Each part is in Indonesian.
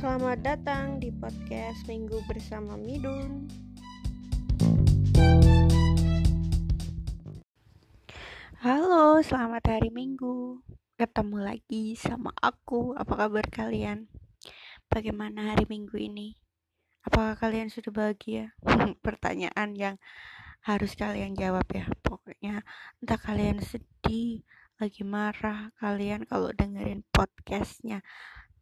Selamat datang di podcast Minggu bersama Midun. Halo, selamat hari Minggu. Ketemu lagi sama aku. Apa kabar kalian? Bagaimana hari Minggu ini? Apakah kalian sudah bahagia? Pertanyaan yang harus kalian jawab ya. Pokoknya entah kalian sedih, lagi marah, kalian kalau dengerin podcastnya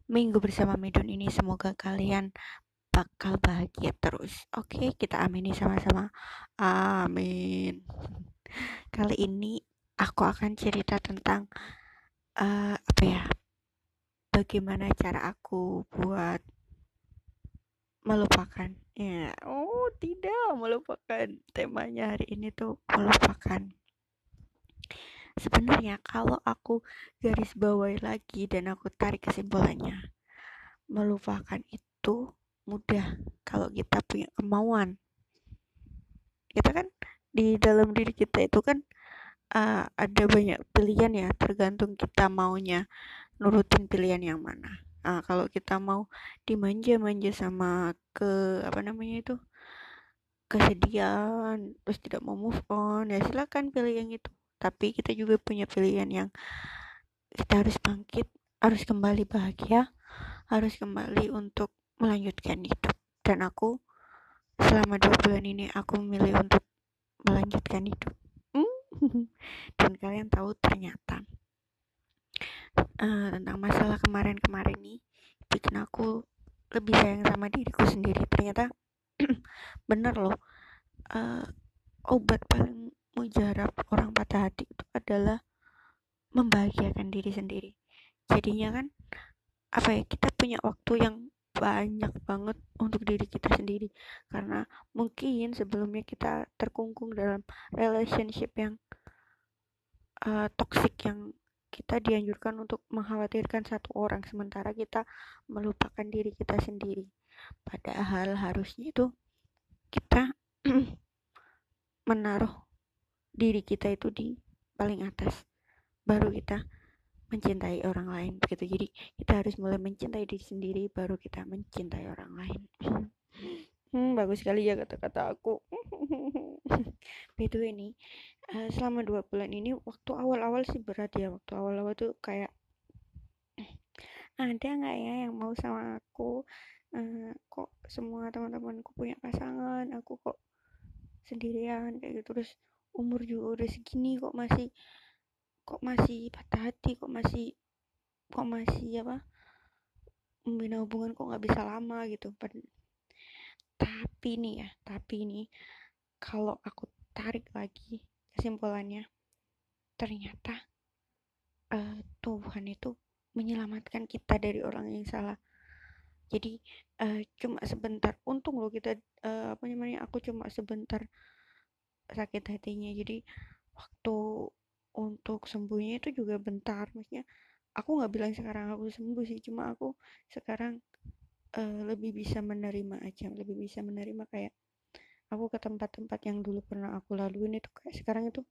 minggu bersama Medun ini semoga kalian bakal bahagia terus. Oke, kita amini sama-sama. Amin. Kali ini aku akan cerita tentang uh, apa ya? Bagaimana cara aku buat melupakan. Ya, oh tidak melupakan. Temanya hari ini tuh melupakan sebenarnya kalau aku garis bawahi lagi dan aku tarik kesimpulannya melupakan itu mudah kalau kita punya kemauan. Kita kan di dalam diri kita itu kan uh, ada banyak pilihan ya tergantung kita maunya nurutin pilihan yang mana. Uh, kalau kita mau dimanja-manja sama ke apa namanya itu kesedihan terus tidak mau move on ya silakan pilih yang itu tapi kita juga punya pilihan yang kita harus bangkit harus kembali bahagia harus kembali untuk melanjutkan hidup. Dan aku selama dua bulan ini aku memilih untuk melanjutkan hidup. Dan kalian tahu ternyata uh, tentang masalah kemarin-kemarin ini bikin aku lebih sayang sama diriku sendiri. Ternyata bener loh uh, obat paling mujarab orang patah hati itu adalah membahagiakan diri sendiri. Jadinya kan apa ya kita punya waktu yang banyak banget untuk diri kita sendiri. Karena mungkin sebelumnya kita terkungkung dalam relationship yang uh, toxic yang kita dianjurkan untuk mengkhawatirkan satu orang sementara kita melupakan diri kita sendiri. Padahal harusnya itu kita menaruh diri kita itu di paling atas baru kita mencintai orang lain begitu. Jadi kita harus mulai mencintai diri sendiri baru kita mencintai orang lain. Hmm, bagus sekali ya kata-kata aku. Itu ini uh, selama dua bulan ini waktu awal-awal sih berat ya waktu awal-awal tuh kayak ada nggak ya yang mau sama aku? Uh, kok semua teman-temanku punya pasangan aku kok sendirian kayak gitu. Terus umur juga udah segini kok masih kok masih patah hati kok masih kok masih apa membina hubungan kok nggak bisa lama gitu. Tapi nih ya tapi nih kalau aku tarik lagi kesimpulannya ternyata uh, Tuhan itu menyelamatkan kita dari orang yang salah. Jadi uh, cuma sebentar untung loh kita uh, apa namanya aku cuma sebentar sakit hatinya. Jadi waktu untuk sembuhnya itu juga bentar. Maksudnya aku nggak bilang sekarang aku sembuh sih. Cuma aku sekarang uh, lebih bisa menerima aja. Lebih bisa menerima kayak aku ke tempat-tempat yang dulu pernah aku laluin itu kayak sekarang itu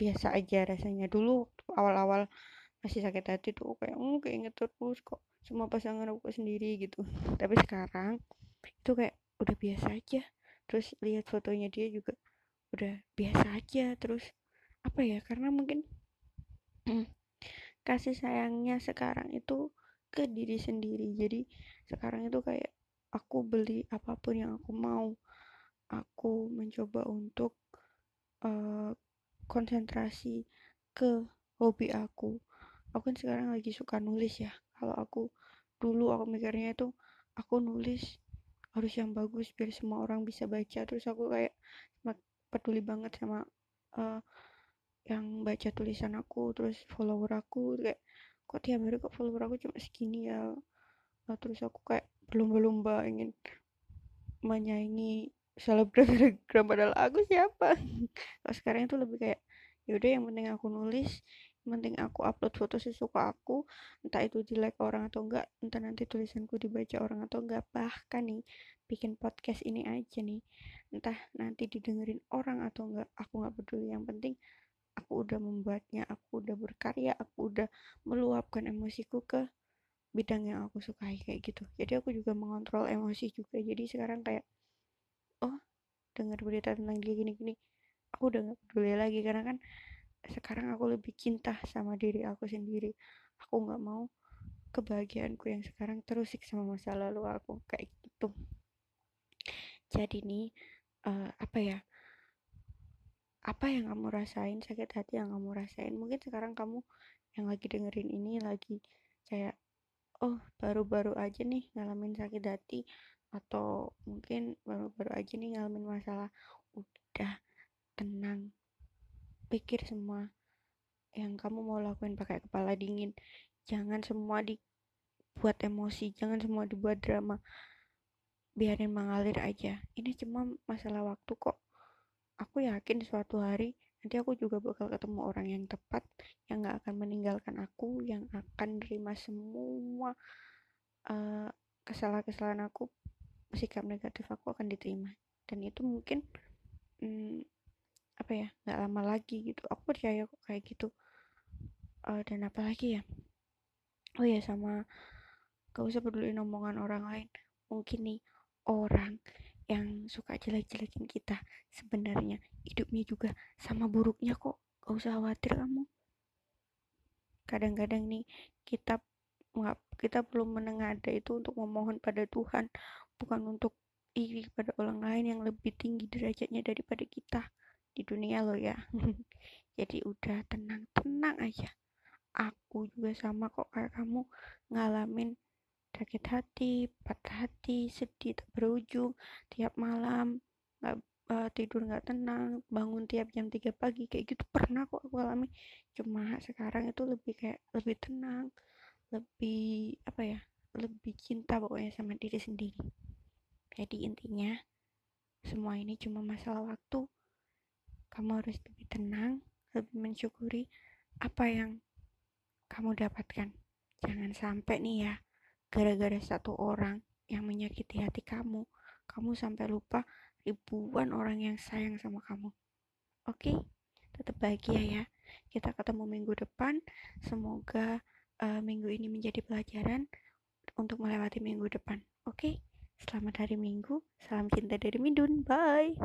biasa aja rasanya. Dulu awal-awal masih sakit hati tuh kayak oh keinget terus kok semua pasangan aku sendiri gitu. Tapi sekarang itu kayak udah biasa aja. Terus lihat fotonya dia juga udah biasa aja terus apa ya karena mungkin kasih sayangnya sekarang itu ke diri sendiri. Jadi sekarang itu kayak aku beli apa pun yang aku mau aku mencoba untuk uh, konsentrasi ke hobi aku. Aku kan sekarang lagi suka nulis ya. Kalau aku dulu aku mikirnya itu aku nulis harus yang bagus biar semua orang bisa baca. Terus aku kayak peduli banget sama uh, yang baca tulisan aku terus follower aku kayak kok tiap hari kok follower aku cuma segini ya? Nah, terus aku kayak belum ingin menyaingi selebgram padahal aku siapa? Kalau sekarang itu lebih kayak yaudah yang penting aku nulis yang penting aku upload foto sesuka aku entah itu di like orang atau enggak entah nanti tulisanku dibaca orang atau enggak bahkan nih bikin podcast ini aja nih entah nanti didengerin orang atau enggak aku nggak peduli. Yang penting aku udah membuatnya aku udah berkarya aku udah meluapkan emosiku ke bidang yang aku sukai kayak gitu. Jadi aku juga mengontrol emosi juga. Jadi sekarang kayak oh dengar berita tentang dia gini-gini aku udah gak peduli lagi karena kan sekarang aku lebih cinta sama diri aku sendiri. Aku nggak mau kebahagiaanku yang sekarang terusik sama masa lalu aku kayak gitu. Jadi nih uh, apa ya apa yang kamu rasain sakit hati yang kamu rasain? Mungkin sekarang kamu yang lagi dengerin ini lagi kayak oh baru-baru aja nih ngalamin sakit hati atau mungkin baru-baru aja nih ngalamin masalah udah tenang pikir semua yang kamu mau lakuin pakai kepala dingin. Jangan semua dibuat emosi jangan semua dibuat drama biarin mengalir aja. Ini cuma masalah waktu kok. Aku yakin suatu hari nanti aku juga bakal ketemu orang yang tepat yang gak akan meninggalkan aku yang akan nerima semua uh, kesalahan-kesalahan aku. Sikap negatif aku akan diterima. Dan itu mungkin hmm, apa ya nggak lama lagi gitu. Aku percaya kok kayak gitu. Uh, dan apa lagi ya? Oh ya sama gak usah peduli omongan orang lain. Mungkin nih orang yang suka jelek-jelekin kita sebenarnya. Hidupnya juga sama buruknya kok. Gak usah khawatir kamu. Kadang-kadang nih kita nggak kita belum menengada itu untuk memohon pada Tuhan. Bukan untuk iri pada orang lain yang lebih tinggi derajatnya daripada kita. Di dunia lo ya. Jadi udah tenang tenang aja. Aku juga sama kok kayak kamu ngalamin sakit hati, patah hati, sedih tak berujung, tiap malam nggak uh, tidur nggak tenang, bangun tiap jam 3 pagi kayak gitu pernah kok aku alami. Cuma sekarang itu lebih kayak lebih tenang, lebih apa ya, lebih cinta pokoknya sama diri sendiri. Jadi intinya semua ini cuma masalah waktu. Kamu harus lebih tenang, lebih mensyukuri apa yang kamu dapatkan. Jangan sampai nih ya, gara-gara satu orang yang menyakiti hati kamu, kamu sampai lupa ribuan orang yang sayang sama kamu. Oke, okay? tetap bahagia ya. Kita ketemu minggu depan. Semoga uh, minggu ini menjadi pelajaran untuk melewati minggu depan. Oke, okay? selamat hari Minggu. Salam cinta dari Midun. Bye.